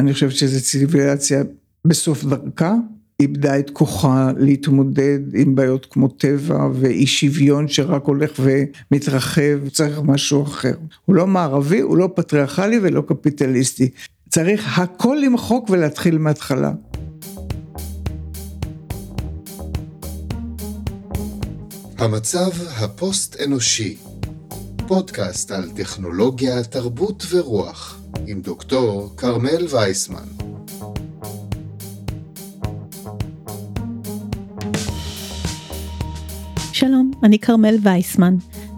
אני חושבת שזו ציוויליזציה בסוף דרכה, איבדה את כוחה להתמודד עם בעיות כמו טבע ואי שוויון שרק הולך ומתרחב, צריך משהו אחר. הוא לא מערבי, הוא לא פטריארכלי ולא קפיטליסטי. צריך הכל למחוק ולהתחיל מההתחלה. המצב הפוסט-אנושי, פודקאסט על טכנולוגיה, תרבות ורוח, עם דוקטור כרמל וייסמן. שלום, אני כרמל וייסמן,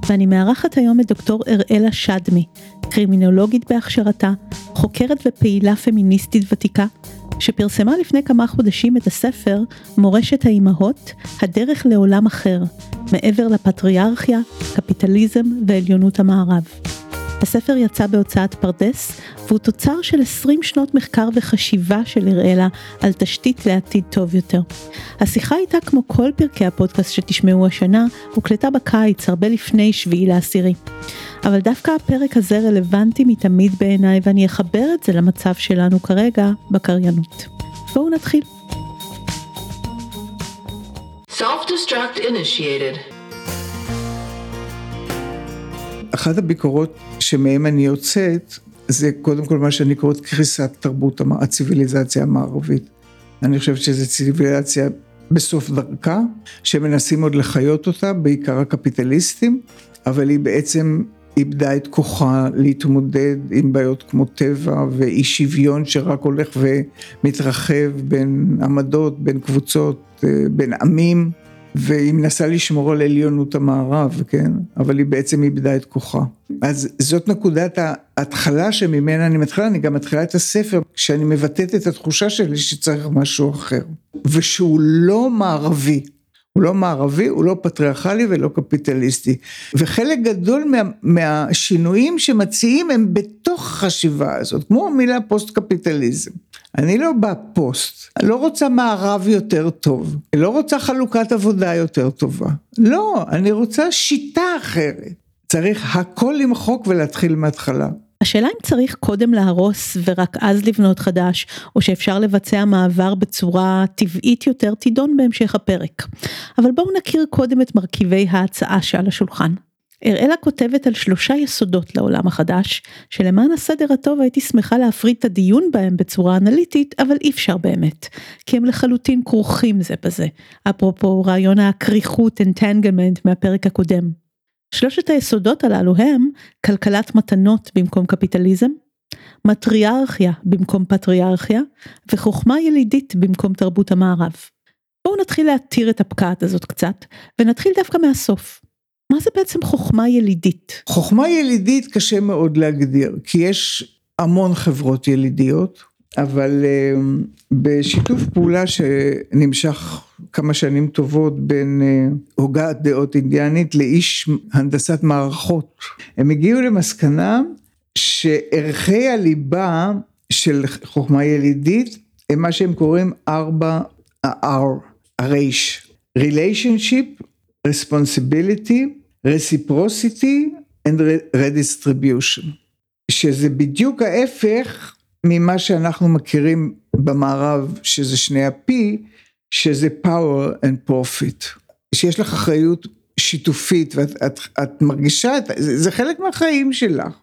ואני מארחת היום את דוקטור אראלה שדמי, קרימינולוגית בהכשרתה, חוקרת ופעילה פמיניסטית ותיקה, שפרסמה לפני כמה חודשים את הספר מורשת האימהות, הדרך לעולם אחר, מעבר לפטריארכיה, קפיטליזם ועליונות המערב. הספר יצא בהוצאת פרדס, והוא תוצר של 20 שנות מחקר וחשיבה של אראלה על תשתית לעתיד טוב יותר. השיחה הייתה כמו כל פרקי הפודקאסט שתשמעו השנה, הוקלטה בקיץ, הרבה לפני שביעי לעשירי. אבל דווקא הפרק הזה רלוונטי מתמיד בעיניי, ואני אחבר את זה למצב שלנו כרגע בקריינות. בואו נתחיל. Self-destruct initiated. אחת הביקורות שמהם אני יוצאת, זה קודם כל מה שאני קוראת קריסת תרבות הציוויליזציה המערבית. אני חושבת שזו ציוויליזציה בסוף דרכה, שמנסים עוד לחיות אותה, בעיקר הקפיטליסטים, אבל היא בעצם איבדה את כוחה להתמודד עם בעיות כמו טבע ואי שוויון שרק הולך ומתרחב בין עמדות, בין קבוצות, אה, בין עמים. והיא מנסה לשמור על עליונות המערב, כן? אבל היא בעצם איבדה את כוחה. אז זאת נקודת ההתחלה שממנה אני מתחילה, אני גם מתחילה את הספר כשאני מבטאת את התחושה שלי שצריך משהו אחר. ושהוא לא מערבי. הוא לא מערבי, הוא לא פטריארכלי ולא קפיטליסטי. וחלק גדול מה, מהשינויים שמציעים הם בתוך החשיבה הזאת, כמו המילה פוסט קפיטליזם. אני לא בא פוסט, אני לא רוצה מערב יותר טוב, אני לא רוצה חלוקת עבודה יותר טובה. לא, אני רוצה שיטה אחרת. צריך הכל למחוק ולהתחיל מההתחלה. השאלה אם צריך קודם להרוס ורק אז לבנות חדש, או שאפשר לבצע מעבר בצורה טבעית יותר, תידון בהמשך הפרק. אבל בואו נכיר קודם את מרכיבי ההצעה שעל השולחן. אראלה כותבת על שלושה יסודות לעולם החדש, שלמען הסדר הטוב הייתי שמחה להפריד את הדיון בהם בצורה אנליטית, אבל אי אפשר באמת, כי הם לחלוטין כרוכים זה בזה, אפרופו רעיון הכריכות entanglement מהפרק הקודם. שלושת היסודות הללו הם כלכלת מתנות במקום קפיטליזם, מטריארכיה במקום פטריארכיה, וחוכמה ילידית במקום תרבות המערב. בואו נתחיל להתיר את הפקעת הזאת קצת, ונתחיל דווקא מהסוף. מה זה בעצם חוכמה ילידית? חוכמה ילידית קשה מאוד להגדיר, כי יש המון חברות ילידיות, אבל uh, בשיתוף פעולה שנמשך כמה שנים טובות בין uh, הוגת דעות אינדיאנית לאיש הנדסת מערכות, הם הגיעו למסקנה שערכי הליבה של חוכמה ילידית הם מה שהם קוראים ארבע ה-R, הרייש, relationship, responsibility, reciprocity and redistribution, שזה בדיוק ההפך ממה שאנחנו מכירים במערב, שזה שני ה-P, שזה power and profit, שיש לך אחריות שיתופית ואת את, את מרגישה, את, זה, זה חלק מהחיים שלך,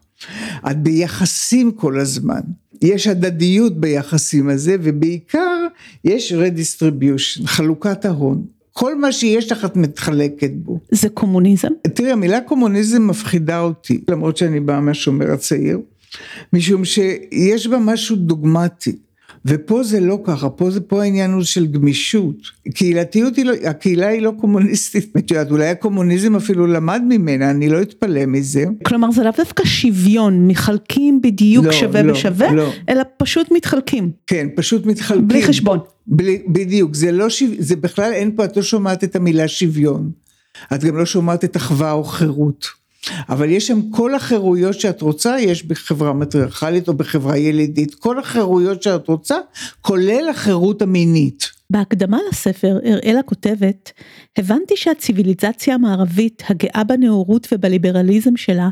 את ביחסים כל הזמן, יש הדדיות ביחסים הזה ובעיקר יש redistribution, חלוקת ההון. כל מה שיש לך את מתחלקת בו. זה קומוניזם? תראי, המילה קומוניזם מפחידה אותי, למרות שאני באה מהשומר הצעיר, משום שיש בה משהו דוגמטי. ופה זה לא ככה, פה זה פה העניין הוא של גמישות. קהילתיות היא לא, הקהילה היא לא קומוניסטית, את יודעת, אולי הקומוניזם אפילו למד ממנה, אני לא אתפלא מזה. כלומר זה לאו דווקא שוויון, מחלקים בדיוק לא, שווה לא, בשווה, לא. אלא פשוט מתחלקים. כן, פשוט מתחלקים. בלי חשבון. בלי, בדיוק, זה לא שוויון, זה בכלל אין פה, את לא שומעת את המילה שוויון. את גם לא שומעת את אחווה או חירות. אבל יש שם כל החירויות שאת רוצה, יש בחברה מטריארכלית או בחברה ילידית, כל החירויות שאת רוצה, כולל החירות המינית. בהקדמה לספר, אראלה כותבת, הבנתי שהציוויליזציה המערבית הגאה בנאורות ובליברליזם שלה,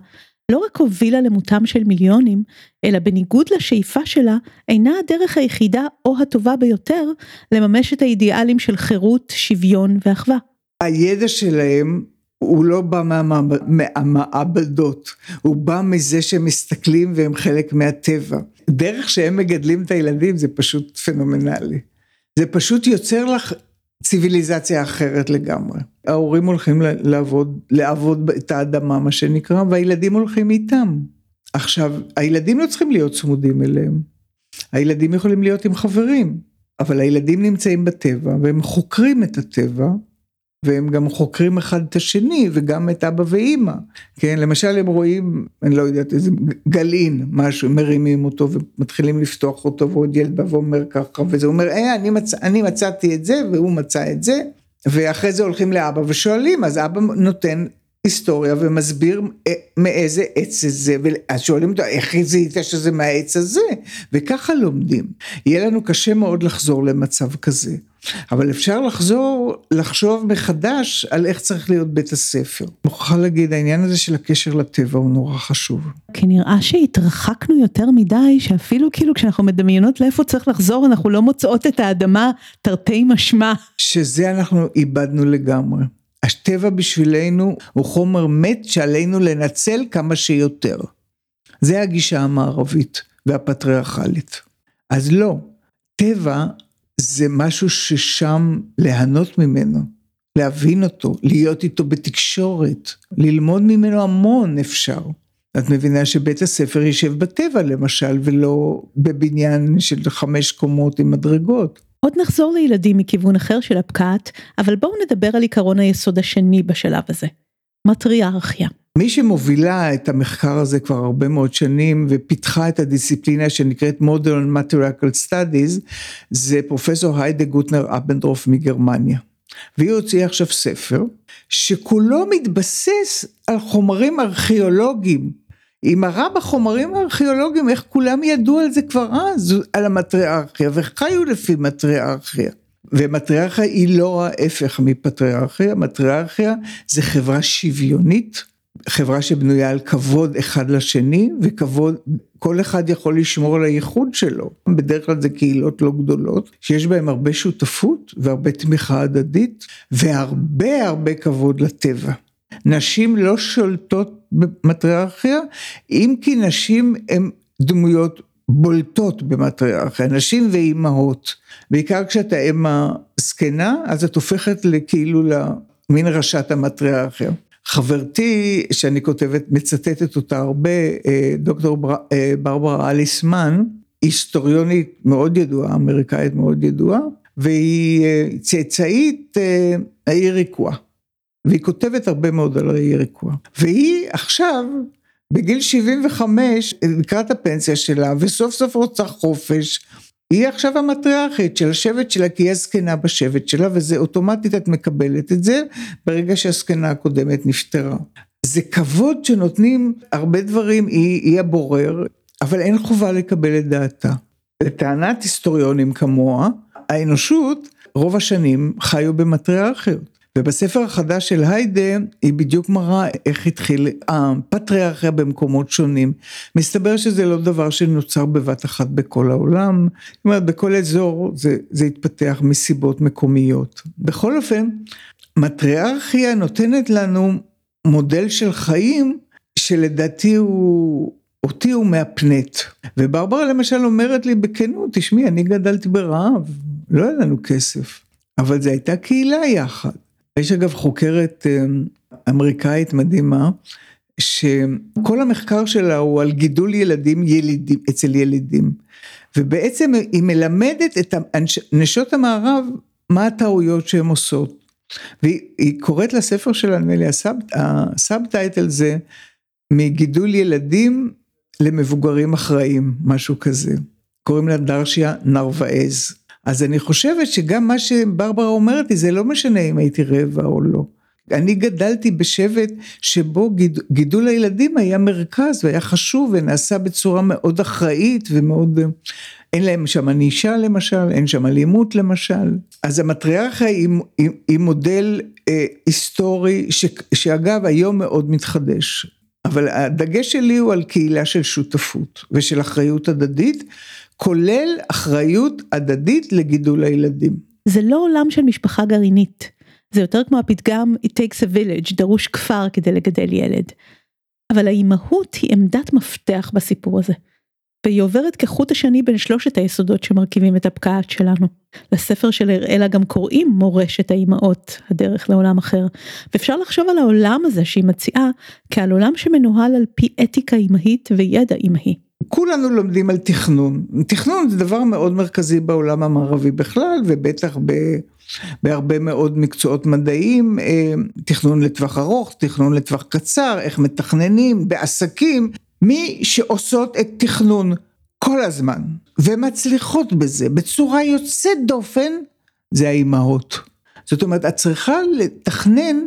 לא רק הובילה למותם של מיליונים, אלא בניגוד לשאיפה שלה, אינה הדרך היחידה או הטובה ביותר לממש את האידיאלים של חירות, שוויון ואחווה. הידע שלהם הוא לא בא מהמעבדות, הוא בא מזה שהם מסתכלים והם חלק מהטבע. דרך שהם מגדלים את הילדים זה פשוט פנומנלי. זה פשוט יוצר לך ציוויליזציה אחרת לגמרי. ההורים הולכים לעבוד, לעבוד את האדמה מה שנקרא, והילדים הולכים איתם. עכשיו, הילדים לא צריכים להיות צמודים אליהם. הילדים יכולים להיות עם חברים, אבל הילדים נמצאים בטבע והם חוקרים את הטבע והם גם חוקרים אחד את השני וגם את אבא ואימא, כן, למשל הם רואים, אני לא יודעת, איזה גלעין, משהו, מרימים אותו ומתחילים לפתוח אותו ועוד ילד בא ואומר ככה, וזה אומר, אה, אני, מצ... אני מצאתי את זה והוא מצא את זה, ואחרי זה הולכים לאבא ושואלים, אז אבא נותן היסטוריה ומסביר אה, מאיזה עץ זה, ואז שואלים אותו איך זיהית שזה מהעץ הזה, וככה לומדים. יהיה לנו קשה מאוד לחזור למצב כזה, אבל אפשר לחזור, לחשוב מחדש על איך צריך להיות בית הספר. מוכרחה להגיד, העניין הזה של הקשר לטבע הוא נורא חשוב. כי נראה שהתרחקנו יותר מדי, שאפילו כאילו כשאנחנו מדמיינות לאיפה צריך לחזור, אנחנו לא מוצאות את האדמה תרתי משמע. שזה אנחנו איבדנו לגמרי. הטבע בשבילנו הוא חומר מת שעלינו לנצל כמה שיותר. זה הגישה המערבית והפטריארכלית. אז לא, טבע זה משהו ששם ליהנות ממנו, להבין אותו, להיות איתו בתקשורת, ללמוד ממנו המון אפשר. את מבינה שבית הספר יישב בטבע למשל, ולא בבניין של חמש קומות עם מדרגות. עוד נחזור לילדים מכיוון אחר של הפקעת, אבל בואו נדבר על עיקרון היסוד השני בשלב הזה, מטריארכיה. מי שמובילה את המחקר הזה כבר הרבה מאוד שנים ופיתחה את הדיסציפלינה שנקראת Modern Matriarchal Studies זה פרופסור היידה גוטנר אבנדרוף מגרמניה. והיא הוציאה עכשיו ספר שכולו מתבסס על חומרים ארכיאולוגיים היא מראה בחומרים הארכיאולוגיים איך כולם ידעו על זה כבר אז, על המטריארכיה, וחיו לפי מטריארכיה. ומטריארכיה היא לא ההפך מפטריארכיה, מטריארכיה זה חברה שוויונית, חברה שבנויה על כבוד אחד לשני, וכבוד, כל אחד יכול לשמור על הייחוד שלו. בדרך כלל זה קהילות לא גדולות, שיש בהן הרבה שותפות והרבה תמיכה הדדית, והרבה הרבה כבוד לטבע. נשים לא שולטות במטריארכיה, אם כי נשים הן דמויות בולטות במטריארכיה, נשים ואימהות, בעיקר כשאתה אם הזקנה, אז את הופכת לכאילו למין ראשת המטריארכיה. חברתי, שאני כותבת, מצטטת אותה הרבה, אה, דוקטור אה, ברברה אליסמן, היסטוריונית מאוד ידועה, אמריקאית מאוד ידועה, והיא אה, צאצאית העיר ריקואה. והיא כותבת הרבה מאוד על יריקוע. והיא עכשיו, בגיל 75, לקראת הפנסיה שלה, וסוף סוף רוצה חופש, היא עכשיו המטריארכית של השבט שלה, כי היא הזקנה בשבט שלה, וזה אוטומטית את מקבלת את זה, ברגע שהזקנה הקודמת נפטרה. זה כבוד שנותנים הרבה דברים, היא, היא הבורר, אבל אין חובה לקבל את דעתה. לטענת היסטוריונים כמוה, האנושות רוב השנים חיו במטריארכיות. ובספר החדש של היידה היא בדיוק מראה איך התחיל הפטריארכיה במקומות שונים. מסתבר שזה לא דבר שנוצר בבת אחת בכל העולם, זאת אומרת בכל אזור זה, זה התפתח מסיבות מקומיות. בכל אופן, מטריארכיה נותנת לנו מודל של חיים שלדעתי הוא, אותי הוא מהפנט. וברברה למשל אומרת לי בכנות, תשמעי, אני גדלתי ברעב, לא היה לנו כסף, אבל זו הייתה קהילה יחד. יש אגב חוקרת אה, אמריקאית מדהימה, שכל המחקר שלה הוא על גידול ילדים ילידים, אצל ילדים. ובעצם היא מלמדת את נשות המערב מה הטעויות שהן עושות. והיא קוראת לספר שלה, נדמה לי, הסאבטייטל זה מגידול ילדים למבוגרים אחראים, משהו כזה. קוראים לה דרשיה נרוואז. אז אני חושבת שגם מה שברברה אומרת לי, זה לא משנה אם הייתי רבע או לא. אני גדלתי בשבט שבו גיד, גידול הילדים היה מרכז והיה חשוב ונעשה בצורה מאוד אחראית ומאוד, אין להם שם ענישה למשל, אין שם אלימות למשל. אז המטריארכיה היא, היא, היא מודל אה, היסטורי ש, שאגב היום מאוד מתחדש. אבל הדגש שלי הוא על קהילה של שותפות ושל אחריות הדדית, כולל אחריות הדדית לגידול הילדים. זה לא עולם של משפחה גרעינית. זה יותר כמו הפתגם It takes a village, דרוש כפר כדי לגדל ילד. אבל האימהות היא עמדת מפתח בסיפור הזה. והיא עוברת כחוט השני בין שלושת היסודות שמרכיבים את הפקעת שלנו. לספר של אראלה גם קוראים מורשת האימהות, הדרך לעולם אחר. ואפשר לחשוב על העולם הזה שהיא מציעה כעל עולם שמנוהל על פי אתיקה אימהית וידע אימהי. כולנו לומדים על תכנון. תכנון זה דבר מאוד מרכזי בעולם המערבי בכלל, ובטח ב... בהרבה מאוד מקצועות מדעיים, אה, תכנון לטווח ארוך, תכנון לטווח קצר, איך מתכננים, בעסקים, מי שעושות את תכנון כל הזמן, ומצליחות בזה בצורה יוצאת דופן, זה האימהות. זאת אומרת, את צריכה לתכנן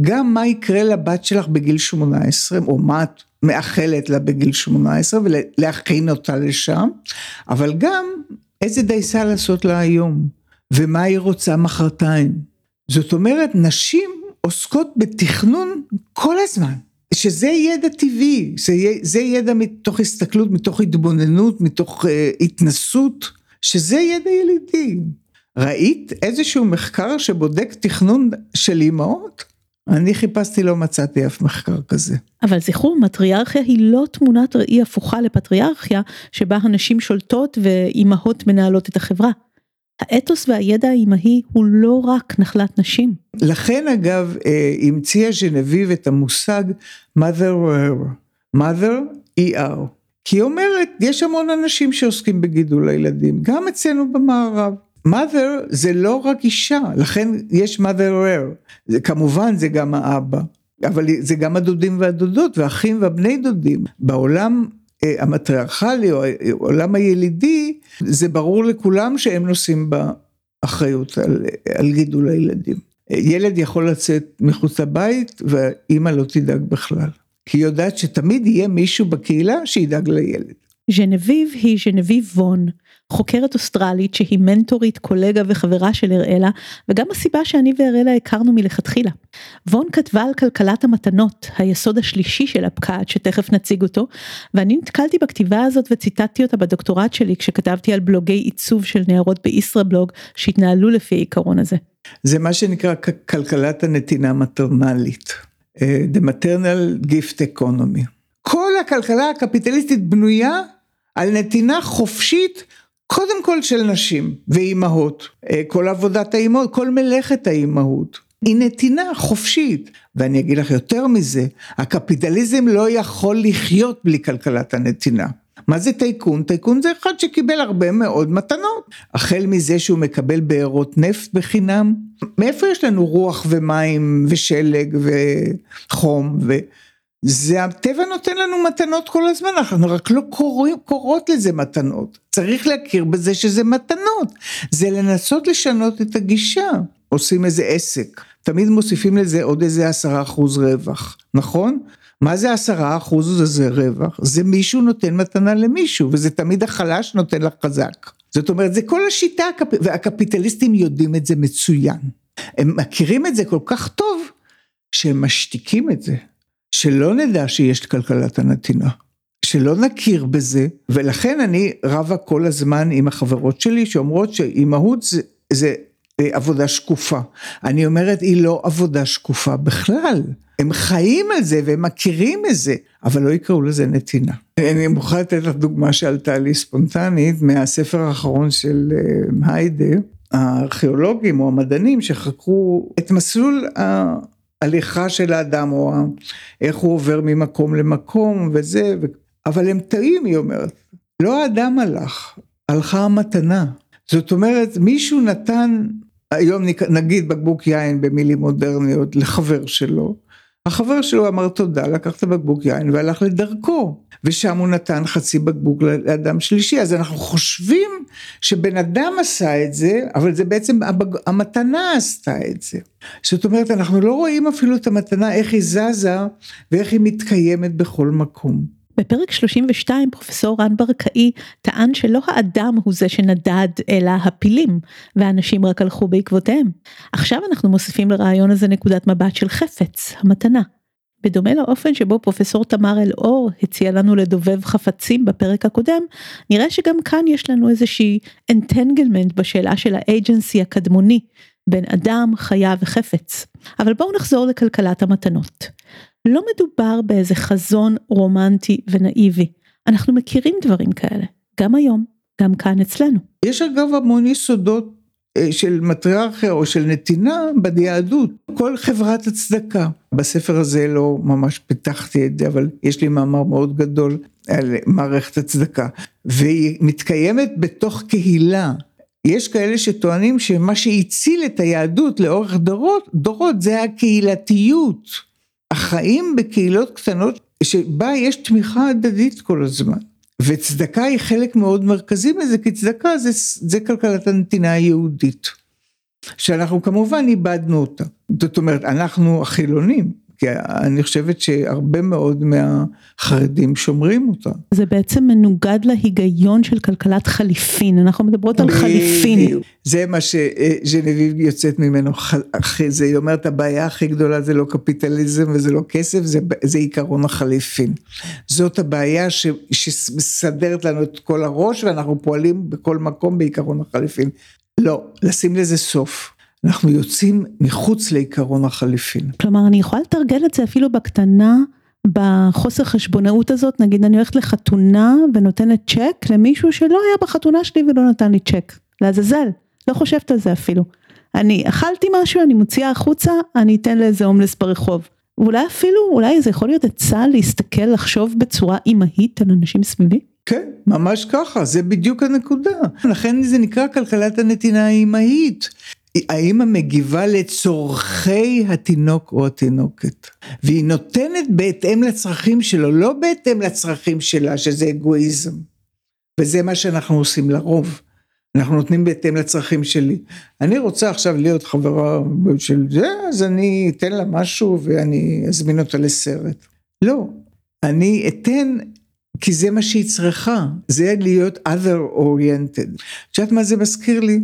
גם מה יקרה לבת שלך בגיל 18, או מה את מאחלת לה בגיל 18, ולהכין אותה לשם, אבל גם איזה דייסה לעשות לה היום, ומה היא רוצה מחרתיים. זאת אומרת, נשים עוסקות בתכנון כל הזמן. שזה ידע טבעי, זה, זה ידע מתוך הסתכלות, מתוך התבוננות, מתוך uh, התנסות, שזה ידע ילידי. ראית איזשהו מחקר שבודק תכנון של אימהות? אני חיפשתי, לא מצאתי אף מחקר כזה. אבל זכרו, מטריארכיה היא לא תמונת ראי הפוכה לפטריארכיה, שבה הנשים שולטות ואימהות מנהלות את החברה. האתוס והידע האימהי הוא לא רק נחלת נשים. לכן אגב אה, המציאה ז'נביב את המושג mother er, mother ER. כי היא אומרת, יש המון אנשים שעוסקים בגידול הילדים, גם אצלנו במערב. Mother זה לא רק אישה, לכן יש mother er. זה, כמובן זה גם האבא, אבל זה גם הדודים והדודות והאחים והבני דודים. בעולם אה, המטריארכלי או העולם הילידי, זה ברור לכולם שהם נושאים באחריות על, על גידול הילדים. ילד יכול לצאת מחוץ לבית ואימא לא תדאג בכלל. כי היא יודעת שתמיד יהיה מישהו בקהילה שידאג לילד. ז'נביב היא ז'נביב וון, חוקרת אוסטרלית שהיא מנטורית, קולגה וחברה של אראלה, וגם הסיבה שאני ואראלה הכרנו מלכתחילה. וון כתבה על כלכלת המתנות, היסוד השלישי של הפקעת, שתכף נציג אותו, ואני נתקלתי בכתיבה הזאת וציטטתי אותה בדוקטורט שלי כשכתבתי על בלוגי עיצוב של נערות בישראבלוג שהתנהלו לפי העיקרון הזה. זה מה שנקרא כלכלת הנתינה מטרנלית, אה, The Maternal Gift Economy. כל הכלכלה הקפיטליסטית בנויה על נתינה חופשית קודם כל של נשים ואימהות, אה, כל עבודת האימהות, כל מלאכת האימהות. היא נתינה חופשית, ואני אגיד לך יותר מזה, הקפיטליזם לא יכול לחיות בלי כלכלת הנתינה. מה זה טייקון? טייקון זה אחד שקיבל הרבה מאוד מתנות. החל מזה שהוא מקבל בארות נפט בחינם, מאיפה יש לנו רוח ומים ושלג וחום ו... זה הטבע נותן לנו מתנות כל הזמן, אנחנו רק לא קוראים, קוראות לזה מתנות. צריך להכיר בזה שזה מתנות. זה לנסות לשנות את הגישה. עושים איזה עסק, תמיד מוסיפים לזה עוד איזה עשרה אחוז רווח, נכון? מה זה עשרה אחוז הזה רווח? זה מישהו נותן מתנה למישהו, וזה תמיד החלש נותן לחזק. זאת אומרת, זה כל השיטה, והקפיטליסטים יודעים את זה מצוין. הם מכירים את זה כל כך טוב, שהם משתיקים את זה. שלא נדע שיש כלכלת הנתינה, שלא נכיר בזה, ולכן אני רבה כל הזמן עם החברות שלי שאומרות שאימהות זה, זה אה, עבודה שקופה. אני אומרת, היא לא עבודה שקופה בכלל. הם חיים על זה והם מכירים את זה, אבל לא יקראו לזה נתינה. אני מוכרחה לתת לך דוגמה שעלתה לי ספונטנית מהספר האחרון של אה, היידה, הארכיאולוגים או המדענים שחקרו את מסלול ההליכה של האדם, או איך הוא עובר ממקום למקום וזה, ו... אבל הם טעים, היא אומרת. לא האדם הלך, הלכה המתנה. זאת אומרת, מישהו נתן, היום נגיד בקבוק יין במילים מודרניות לחבר שלו, החבר שלו אמר תודה, לקח את הבקבוק יין והלך לדרכו, ושם הוא נתן חצי בקבוק לאדם שלישי, אז אנחנו חושבים שבן אדם עשה את זה, אבל זה בעצם המתנה עשתה את זה. זאת אומרת, אנחנו לא רואים אפילו את המתנה, איך היא זזה ואיך היא מתקיימת בכל מקום. בפרק 32 פרופסור רן ברקאי טען שלא האדם הוא זה שנדד אלא הפילים והאנשים רק הלכו בעקבותיהם. עכשיו אנחנו מוסיפים לרעיון הזה נקודת מבט של חפץ, המתנה. בדומה לאופן שבו פרופסור תמר אלאור הציע לנו לדובב חפצים בפרק הקודם, נראה שגם כאן יש לנו איזושהי entanglement בשאלה של האג'נסי הקדמוני בין אדם, חיה וחפץ. אבל בואו נחזור לכלכלת המתנות. לא מדובר באיזה חזון רומנטי ונאיבי, אנחנו מכירים דברים כאלה, גם היום, גם כאן אצלנו. יש אגב המון יסודות אה, של מטריארכיה או של נתינה ביהדות, כל חברת הצדקה. בספר הזה לא ממש פיתחתי את זה, אבל יש לי מאמר מאוד גדול על מערכת הצדקה, והיא מתקיימת בתוך קהילה. יש כאלה שטוענים שמה שהציל את היהדות לאורך דורות, דורות זה הקהילתיות. החיים בקהילות קטנות שבה יש תמיכה הדדית כל הזמן. וצדקה היא חלק מאוד מרכזי מזה, כי צדקה זה, זה כלכלת הנתינה היהודית. שאנחנו כמובן איבדנו אותה. זאת אומרת, אנחנו החילונים, כי אני חושבת שהרבה מאוד מהחרדים שומרים אותה. זה בעצם מנוגד להיגיון של כלכלת חליפין, אנחנו מדברות על חליפין. זה מה שז'נביב יוצאת ממנו, זה היא אומרת הבעיה הכי גדולה זה לא קפיטליזם וזה לא כסף, זה, זה עיקרון החליפין. זאת הבעיה ש, שמסדרת לנו את כל הראש ואנחנו פועלים בכל מקום בעיקרון החליפין. לא, לשים לזה סוף. אנחנו יוצאים מחוץ לעיקרון החליפין. כלומר, אני יכולה לתרגל את זה אפילו בקטנה, בחוסר חשבונאות הזאת, נגיד אני הולכת לחתונה ונותנת צ'ק למישהו שלא היה בחתונה שלי ולא נתן לי צ'ק, לעזאזל, לא חושבת על זה אפילו. אני אכלתי משהו, אני מוציאה החוצה, אני אתן לאיזה הומלס ברחוב. ואולי אפילו, אולי זה יכול להיות עצה להסתכל, לחשוב בצורה אימהית על אנשים סביבי? כן, ממש ככה, זה בדיוק הנקודה. לכן זה נקרא כלכלת הנתינה האימהית. האמא מגיבה לצורכי התינוק או התינוקת, והיא נותנת בהתאם לצרכים שלו, לא בהתאם לצרכים שלה, שזה אגואיזם. וזה מה שאנחנו עושים לרוב. אנחנו נותנים בהתאם לצרכים שלי. אני רוצה עכשיו להיות חברה של זה, אז אני אתן לה משהו ואני אזמין אותה לסרט. לא, אני אתן כי זה מה שהיא צריכה, זה להיות other oriented. את יודעת מה זה מזכיר לי?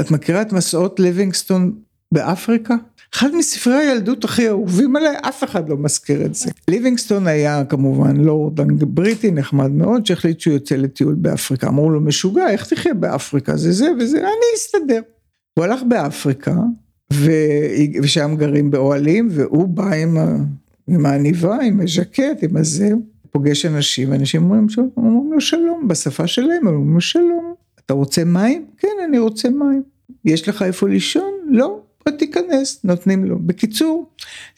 את מכירה את מסעות ליבינגסטון באפריקה? אחד מספרי הילדות הכי אהובים עליי, אף אחד לא מזכיר את זה. ליבינגסטון היה כמובן לורד בריטי נחמד מאוד, שהחליט שהוא יוצא לטיול באפריקה. אמרו לו, משוגע, איך תחיה באפריקה? זה זה וזה, אני אסתדר. הוא הלך באפריקה, ו... ושם גרים באוהלים, והוא בא עם, ה... עם העניבה, עם הז'קט, עם הזה, פוגש אנשים, ואנשים אומרים, אומרים לו שלום, בשפה שלהם, אומרים לו שלום. אתה רוצה מים? כן, אני רוצה מים. יש לך איפה לישון? לא. בוא תיכנס, נותנים לו. בקיצור,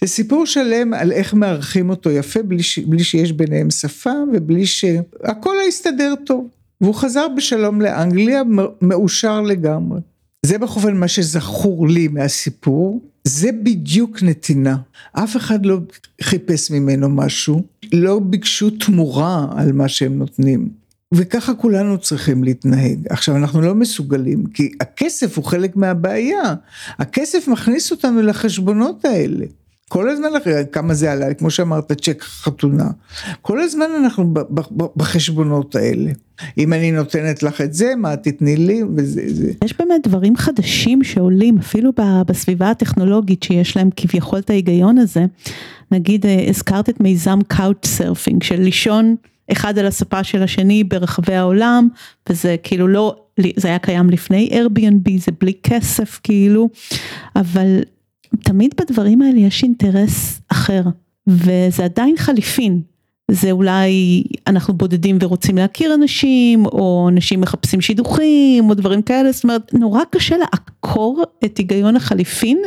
זה סיפור שלם על איך מארחים אותו יפה, בלי, ש... בלי שיש ביניהם שפה ובלי ש... הכל יסתדר טוב. והוא חזר בשלום לאנגליה, מאושר לגמרי. זה בכל אופן מה שזכור לי מהסיפור, זה בדיוק נתינה. אף אחד לא חיפש ממנו משהו, לא ביקשו תמורה על מה שהם נותנים. וככה כולנו צריכים להתנהג. עכשיו אנחנו לא מסוגלים, כי הכסף הוא חלק מהבעיה. הכסף מכניס אותנו לחשבונות האלה. כל הזמן כמה זה עלה, כמו שאמרת, צ'ק חתונה. כל הזמן אנחנו בחשבונות האלה. אם אני נותנת לך את זה, מה תתני לי, וזה זה. יש באמת דברים חדשים שעולים, אפילו בסביבה הטכנולוגית שיש להם כביכול את ההיגיון הזה. נגיד, אה, הזכרת את מיזם couch surfing, של לישון אחד על הספה של השני ברחבי העולם, וזה כאילו לא, זה היה קיים לפני Airbnb, זה בלי כסף כאילו, אבל תמיד בדברים האלה יש אינטרס אחר, וזה עדיין חליפין. זה אולי אנחנו בודדים ורוצים להכיר אנשים, או אנשים מחפשים שידוכים, או דברים כאלה, זאת אומרת, נורא קשה לעקור את היגיון החליפין,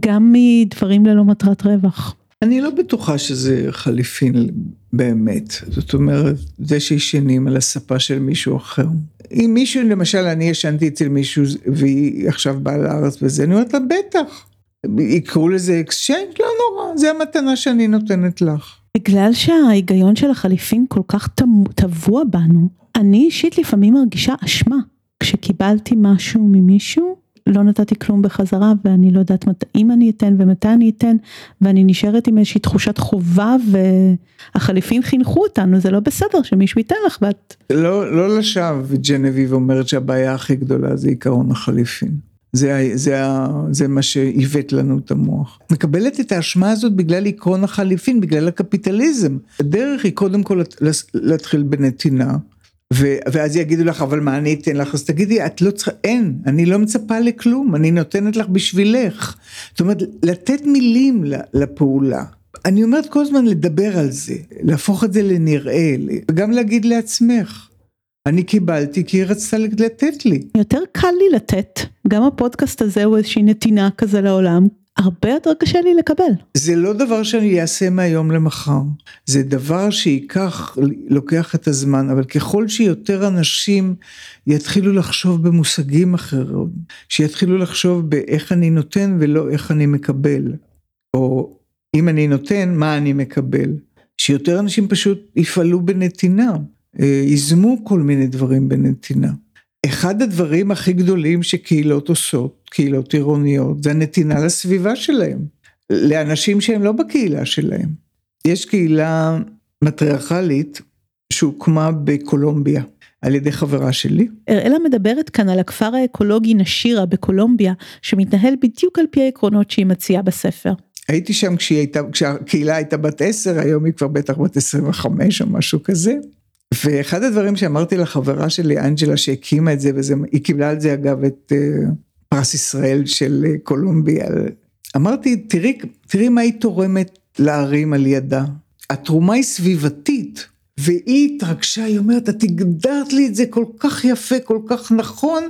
גם מדברים ללא מטרת רווח. אני לא בטוחה שזה חליפין באמת, זאת אומרת, זה שישנים על הספה של מישהו אחר. אם מישהו, למשל, אני ישנתי אצל מישהו והיא עכשיו באה לארץ וזה, אני אומרת לה, בטח. יקראו לזה exchange? לא נורא, זה המתנה שאני נותנת לך. בגלל שההיגיון של החליפין כל כך טבוע בנו, אני אישית לפעמים מרגישה אשמה. כשקיבלתי משהו ממישהו, לא נתתי כלום בחזרה ואני לא יודעת מת, אם אני אתן ומתי אני אתן ואני נשארת עם איזושהי תחושת חובה והחליפים חינכו אותנו זה לא בסדר שמישהו ייתן לך ואת. לא, לא לשווא ג'נביב אומרת שהבעיה הכי גדולה זה עיקרון החליפין. זה, זה, זה מה שעיוות לנו את המוח. מקבלת את האשמה הזאת בגלל עקרון החליפין, בגלל הקפיטליזם. הדרך היא קודם כל להתחיל בנתינה, ו, ואז יגידו לך, אבל מה אני אתן לך? אז תגידי, את לא צריכה, אין, אני לא מצפה לכלום, אני נותנת לך בשבילך. זאת אומרת, לתת מילים לפעולה. אני אומרת כל הזמן לדבר על זה, להפוך את זה לנראה, וגם להגיד לעצמך. אני קיבלתי כי היא רצתה לתת לי. יותר קל לי לתת, גם הפודקאסט הזה הוא איזושהי נתינה כזה לעולם, הרבה יותר קשה לי לקבל. זה לא דבר שאני אעשה מהיום למחר, זה דבר שייקח, לוקח את הזמן, אבל ככל שיותר אנשים יתחילו לחשוב במושגים אחרים, שיתחילו לחשוב באיך אני נותן ולא איך אני מקבל, או אם אני נותן, מה אני מקבל, שיותר אנשים פשוט יפעלו בנתינה. אה, ייזמו כל מיני דברים בנתינה. אחד הדברים הכי גדולים שקהילות עושות, קהילות עירוניות, זה הנתינה לסביבה שלהם, לאנשים שהם לא בקהילה שלהם. יש קהילה מטריארכלית שהוקמה בקולומביה על ידי חברה שלי. אראלה מדברת כאן על הכפר האקולוגי נשירה בקולומביה, שמתנהל בדיוק על פי העקרונות שהיא מציעה בספר. הייתי שם כשהיא הייתה, כשהקהילה הייתה בת עשר, היום היא כבר בטח בת עשרים וחמש או משהו כזה. ואחד הדברים שאמרתי לחברה שלי, אנג'לה, שהקימה את זה, והיא קיבלה על זה אגב את uh, פרס ישראל של uh, קולומביה, אמרתי, תראי, תראי מה היא תורמת לערים על ידה. התרומה היא סביבתית, והיא התרגשה, היא אומרת, את הגדרת לי את זה כל כך יפה, כל כך נכון,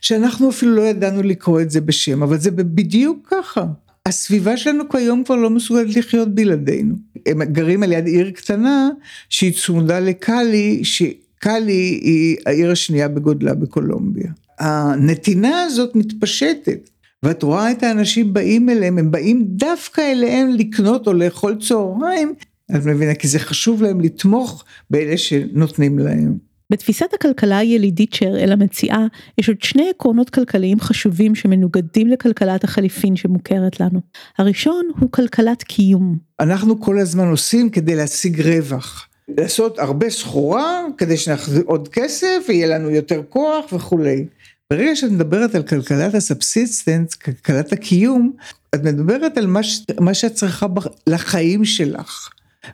שאנחנו אפילו לא ידענו לקרוא את זה בשם, אבל זה בדיוק ככה. הסביבה שלנו כיום כבר לא מסוגלת לחיות בלעדינו. הם גרים על יד עיר קטנה שהיא צמודה לקאלי, שקאלי היא העיר השנייה בגודלה בקולומביה. הנתינה הזאת מתפשטת. ואת רואה את האנשים באים אליהם, הם באים דווקא אליהם לקנות או לאכול צהריים, את מבינה, כי זה חשוב להם לתמוך באלה שנותנים להם. בתפיסת הכלכלה הילידית שהראלה מציעה, יש עוד שני עקרונות כלכליים חשובים שמנוגדים לכלכלת החליפין שמוכרת לנו. הראשון הוא כלכלת קיום. אנחנו כל הזמן עושים כדי להשיג רווח. לעשות הרבה סחורה כדי שנחזיר עוד כסף ויהיה לנו יותר כוח וכולי. ברגע שאת מדברת על כלכלת ה subsistence, כלכלת הקיום, את מדברת על מה, ש... מה שאת צריכה לחיים שלך.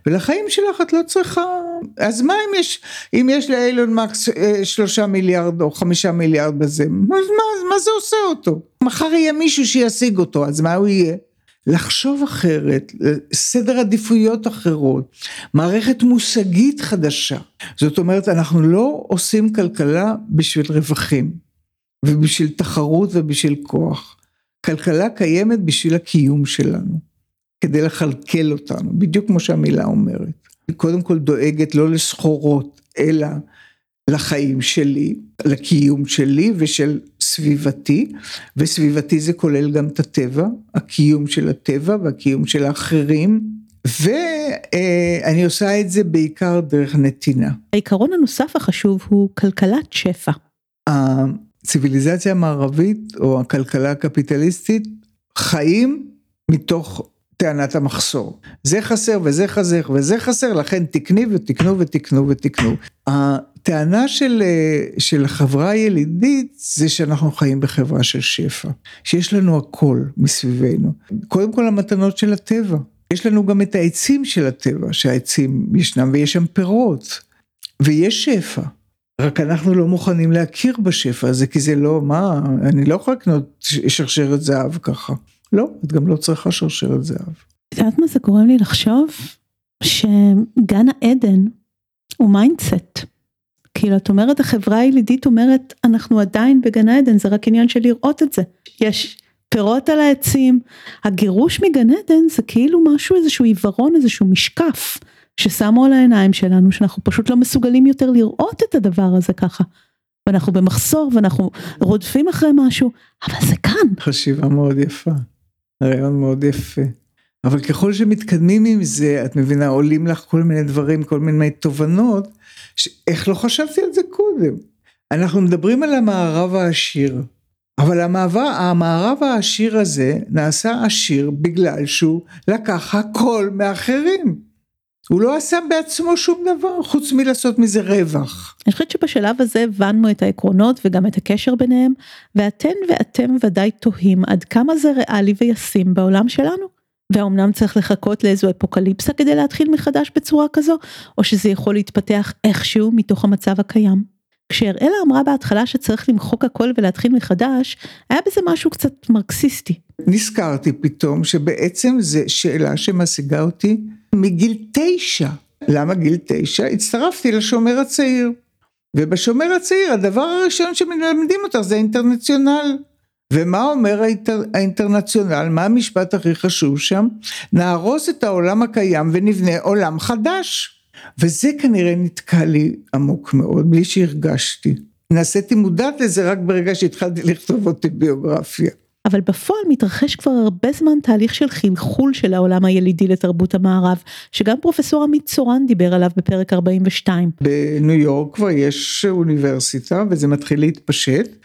ולחיים שלך את לא צריכה, אז מה אם יש, אם יש לאילון מאסק אה, שלושה מיליארד או חמישה מיליארד בזה, אז מה, מה זה עושה אותו? מחר יהיה מישהו שישיג אותו, אז מה הוא יהיה? לחשוב אחרת, סדר עדיפויות אחרות, מערכת מושגית חדשה. זאת אומרת, אנחנו לא עושים כלכלה בשביל רווחים, ובשביל תחרות ובשביל כוח. כלכלה קיימת בשביל הקיום שלנו. כדי לכלכל אותנו, בדיוק כמו שהמילה אומרת. היא קודם כל דואגת לא לסחורות, אלא לחיים שלי, לקיום שלי ושל סביבתי, וסביבתי זה כולל גם את הטבע, הקיום של הטבע והקיום של האחרים, ואני עושה את זה בעיקר דרך נתינה. העיקרון הנוסף החשוב הוא כלכלת שפע. הציוויליזציה המערבית או הכלכלה הקפיטליסטית חיים מתוך טענת המחסור. זה חסר וזה חסר וזה חסר, לכן תקני ותקנו ותקנו ותקנו. הטענה של, של החברה הילידית זה שאנחנו חיים בחברה של שפע, שיש לנו הכל מסביבנו. קודם כל המתנות של הטבע. יש לנו גם את העצים של הטבע, שהעצים ישנם ויש שם פירות, ויש שפע. רק אנחנו לא מוכנים להכיר בשפע הזה, כי זה לא, מה, אני לא יכול לקנות שרשרת זהב ככה. לא, את גם לא צריכה שרשרת זהב. את יודעת מה זה גורם לי לחשוב? שגן העדן הוא mindset. כאילו את אומרת החברה הילידית אומרת אנחנו עדיין בגן העדן זה רק עניין של לראות את זה. יש פירות על העצים, הגירוש מגן עדן זה כאילו משהו איזשהו עיוורון איזשהו משקף ששמו על העיניים שלנו שאנחנו פשוט לא מסוגלים יותר לראות את הדבר הזה ככה. ואנחנו במחסור ואנחנו רודפים אחרי משהו אבל זה כאן. חשיבה מאוד יפה. רעיון מאוד יפה. אבל ככל שמתקדמים עם זה, את מבינה, עולים לך כל מיני דברים, כל מיני תובנות, איך לא חשבתי על זה קודם? אנחנו מדברים על המערב העשיר, אבל המעבר, המערב העשיר הזה נעשה עשיר בגלל שהוא לקח הכל מאחרים. הוא לא עשה בעצמו שום דבר חוץ מלעשות מזה רווח. אני חושבת שבשלב הזה הבנו את העקרונות וגם את הקשר ביניהם, ואתן ואתם ודאי תוהים עד כמה זה ריאלי וישים בעולם שלנו. והאומנם צריך לחכות לאיזו אפוקליפסה כדי להתחיל מחדש בצורה כזו, או שזה יכול להתפתח איכשהו מתוך המצב הקיים. כשאראלה אמרה בהתחלה שצריך למחוק הכל ולהתחיל מחדש, היה בזה משהו קצת מרקסיסטי. נזכרתי פתאום שבעצם זו שאלה שמשיגה אותי מגיל תשע. למה גיל תשע? הצטרפתי לשומר הצעיר. ובשומר הצעיר הדבר הראשון שמלמדים אותך זה אינטרנציונל. ומה אומר האינטר, האינטרנציונל? מה המשפט הכי חשוב שם? נהרוס את העולם הקיים ונבנה עולם חדש. וזה כנראה נתקע לי עמוק מאוד, בלי שהרגשתי. נעשיתי מודעת לזה רק ברגע שהתחלתי לכתוב אוטוביוגרפיה. אבל בפועל מתרחש כבר הרבה זמן תהליך של חלחול של העולם הילידי לתרבות המערב, שגם פרופסור עמית צורן דיבר עליו בפרק 42. בניו יורק כבר יש אוניברסיטה וזה מתחיל להתפשט,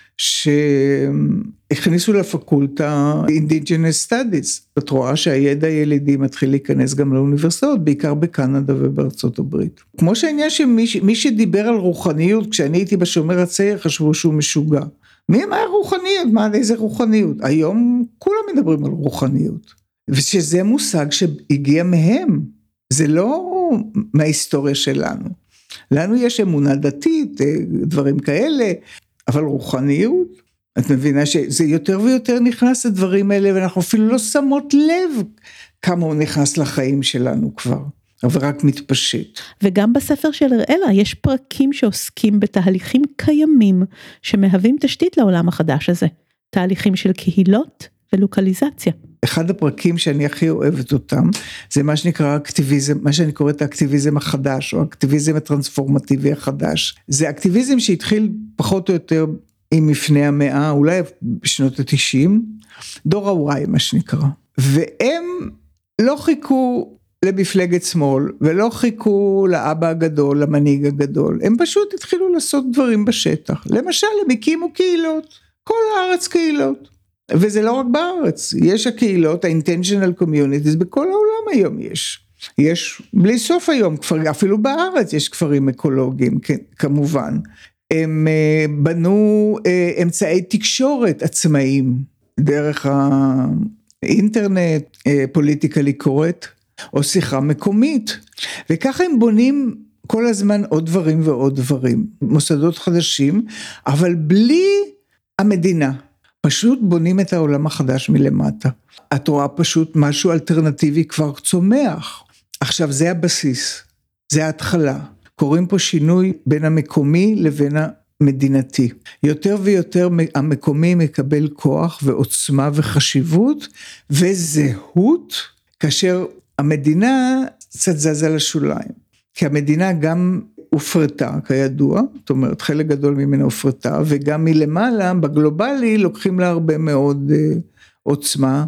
שהכניסו לפקולטה Indigenous Studies. את רואה שהידע הילידי מתחיל להיכנס גם לאוניברסיטאות, בעיקר בקנדה ובארצות הברית. כמו שהעניין שמי שדיבר על רוחניות, כשאני הייתי בשומר הצעיר חשבו שהוא משוגע. מי, מה רוחניות? מה, איזה רוחניות? היום כולם מדברים על רוחניות. ושזה מושג שהגיע מהם, זה לא מההיסטוריה שלנו. לנו יש אמונה דתית, אה, דברים כאלה, אבל רוחניות, את מבינה שזה יותר ויותר נכנס לדברים האלה, ואנחנו אפילו לא שמות לב כמה הוא נכנס לחיים שלנו כבר. אבל רק מתפשט. וגם בספר של אראלה יש פרקים שעוסקים בתהליכים קיימים שמהווים תשתית לעולם החדש הזה. תהליכים של קהילות ולוקליזציה. אחד הפרקים שאני הכי אוהבת אותם זה מה שנקרא אקטיביזם, מה שאני קוראת האקטיביזם החדש או האקטיביזם הטרנספורמטיבי החדש. זה אקטיביזם שהתחיל פחות או יותר עם מפני המאה, אולי בשנות התשעים, דור ה-Y מה שנקרא. והם לא חיכו למפלגת שמאל ולא חיכו לאבא הגדול, למנהיג הגדול, הם פשוט התחילו לעשות דברים בשטח. למשל הם הקימו קהילות, כל הארץ קהילות. וזה לא רק בארץ, יש הקהילות, ה-intentional communities, בכל העולם היום יש. יש בלי סוף היום כפרים, אפילו בארץ יש כפרים אקולוגיים, כן, כמובן. הם אה, בנו אה, אמצעי תקשורת עצמאיים, דרך האינטרנט, פוליטיקלי אה, קורט, או שיחה מקומית. וככה הם בונים כל הזמן עוד דברים ועוד דברים, מוסדות חדשים, אבל בלי המדינה. פשוט בונים את העולם החדש מלמטה. את רואה פשוט משהו אלטרנטיבי כבר צומח. עכשיו זה הבסיס, זה ההתחלה. קוראים פה שינוי בין המקומי לבין המדינתי. יותר ויותר המקומי מקבל כוח ועוצמה וחשיבות וזהות, כאשר המדינה קצת זזה לשוליים. כי המדינה גם הופרטה כידוע, זאת אומרת חלק גדול ממנה הופרטה, וגם מלמעלה בגלובלי לוקחים לה הרבה מאוד uh, עוצמה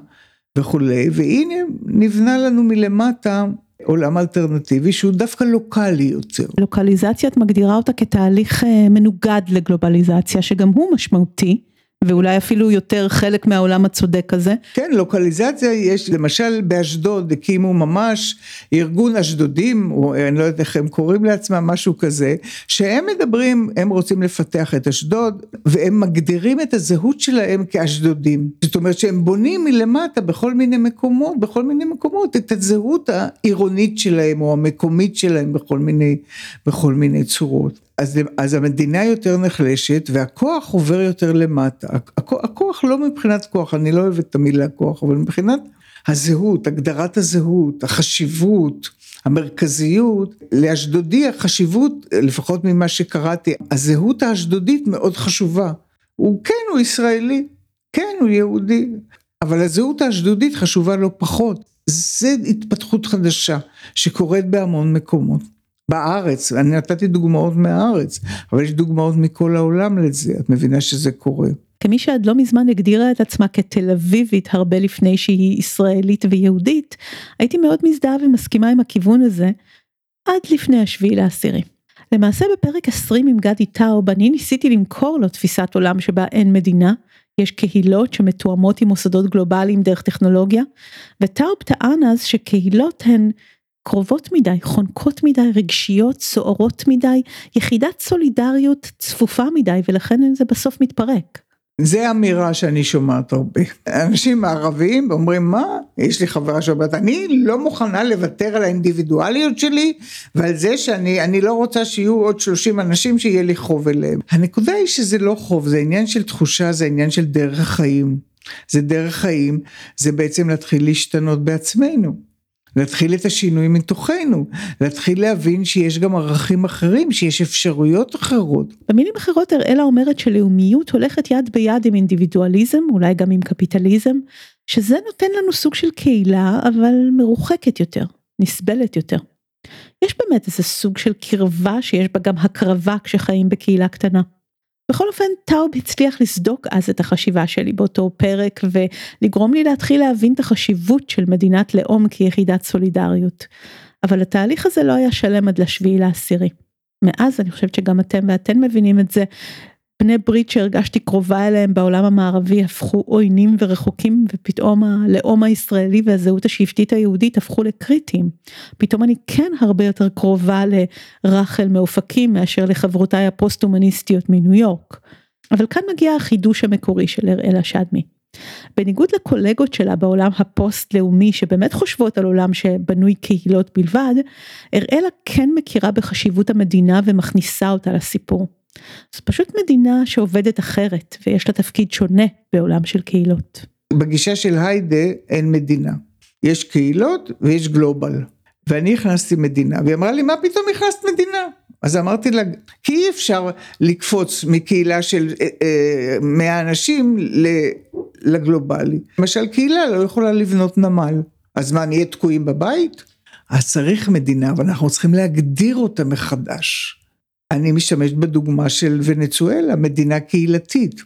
וכולי, והנה נבנה לנו מלמטה עולם אלטרנטיבי שהוא דווקא לוקאלי יותר. לוקליזציה את מגדירה אותה כתהליך אה, מנוגד לגלובליזציה שגם הוא משמעותי. ואולי אפילו יותר חלק מהעולם הצודק הזה. כן, לוקליזציה יש, למשל באשדוד הקימו ממש ארגון אשדודים, או אני לא יודעת איך הם קוראים לעצמם, משהו כזה, שהם מדברים, הם רוצים לפתח את אשדוד, והם מגדירים את הזהות שלהם כאשדודים. זאת אומרת שהם בונים מלמטה בכל מיני מקומות, בכל מיני מקומות, את הזהות העירונית שלהם, או המקומית שלהם בכל מיני, בכל מיני צורות. אז, אז המדינה יותר נחלשת והכוח עובר יותר למטה. הכוח, הכוח לא מבחינת כוח, אני לא אוהבת את המילה כוח, אבל מבחינת הזהות, הגדרת הזהות, החשיבות, המרכזיות, לאשדודי החשיבות, לפחות ממה שקראתי, הזהות האשדודית מאוד חשובה. הוא כן, הוא ישראלי, כן, הוא יהודי, אבל הזהות האשדודית חשובה לא פחות. זה התפתחות חדשה שקורית בהמון מקומות. בארץ, אני נתתי דוגמאות מהארץ, אבל יש דוגמאות מכל העולם לזה, את מבינה שזה קורה. כמי שעד לא מזמן הגדירה את עצמה כתל אביבית הרבה לפני שהיא ישראלית ויהודית, הייתי מאוד מזדהה ומסכימה עם הכיוון הזה, עד לפני השביעי לעשירי. למעשה בפרק 20 עם גדי טאוב אני ניסיתי למכור לו תפיסת עולם שבה אין מדינה, יש קהילות שמתואמות עם מוסדות גלובליים דרך טכנולוגיה, וטאוב טען אז שקהילות הן קרובות מדי, חונקות מדי, רגשיות, סוערות מדי, יחידת סולידריות צפופה מדי ולכן זה בסוף מתפרק. זה אמירה שאני שומעת הרבה. אנשים מערביים אומרים מה, יש לי חברה שאומרת אני לא מוכנה לוותר על האינדיבידואליות שלי ועל זה שאני לא רוצה שיהיו עוד 30 אנשים שיהיה לי חוב אליהם. הנקודה היא שזה לא חוב, זה עניין של תחושה, זה עניין של דרך חיים. זה דרך חיים, זה בעצם להתחיל להשתנות בעצמנו. להתחיל את השינוי מתוכנו, להתחיל להבין שיש גם ערכים אחרים, שיש אפשרויות אחרות. במילים אחרות אראלה אומרת שלאומיות הולכת יד ביד עם אינדיבידואליזם, אולי גם עם קפיטליזם, שזה נותן לנו סוג של קהילה, אבל מרוחקת יותר, נסבלת יותר. יש באמת איזה סוג של קרבה שיש בה גם הקרבה כשחיים בקהילה קטנה. בכל אופן טאוב הצליח לסדוק אז את החשיבה שלי באותו פרק ולגרום לי להתחיל להבין את החשיבות של מדינת לאום כיחידת סולידריות. אבל התהליך הזה לא היה שלם עד לשביעי לעשירי. מאז אני חושבת שגם אתם ואתן מבינים את זה, בני ברית שהרגשתי קרובה אליהם בעולם המערבי הפכו עוינים ורחוקים ופתאום הלאום הישראלי והזהות השבטית היהודית הפכו לקריטיים. פתאום אני כן הרבה יותר קרובה לרחל מאופקים מאשר לחברותיי הפוסט-הומניסטיות מניו יורק. אבל כאן מגיע החידוש המקורי של אראלה שדמי. בניגוד לקולגות שלה בעולם הפוסט-לאומי שבאמת חושבות על עולם שבנוי קהילות בלבד, אראלה כן מכירה בחשיבות המדינה ומכניסה אותה לסיפור. זו פשוט מדינה שעובדת אחרת ויש לה תפקיד שונה בעולם של קהילות. בגישה של היידה אין מדינה. יש קהילות ויש גלובל. ואני הכנסתי מדינה, והיא אמרה לי, מה פתאום הכנסת מדינה? אז אמרתי לה, כי אי אפשר לקפוץ מקהילה של אה, אה, 100 אנשים לגלובלי. למשל, קהילה לא יכולה לבנות נמל. אז מה, נהיה תקועים בבית? אז צריך מדינה, ואנחנו צריכים להגדיר אותה מחדש. אני משתמשת בדוגמה של ונצואלה, מדינה קהילתית,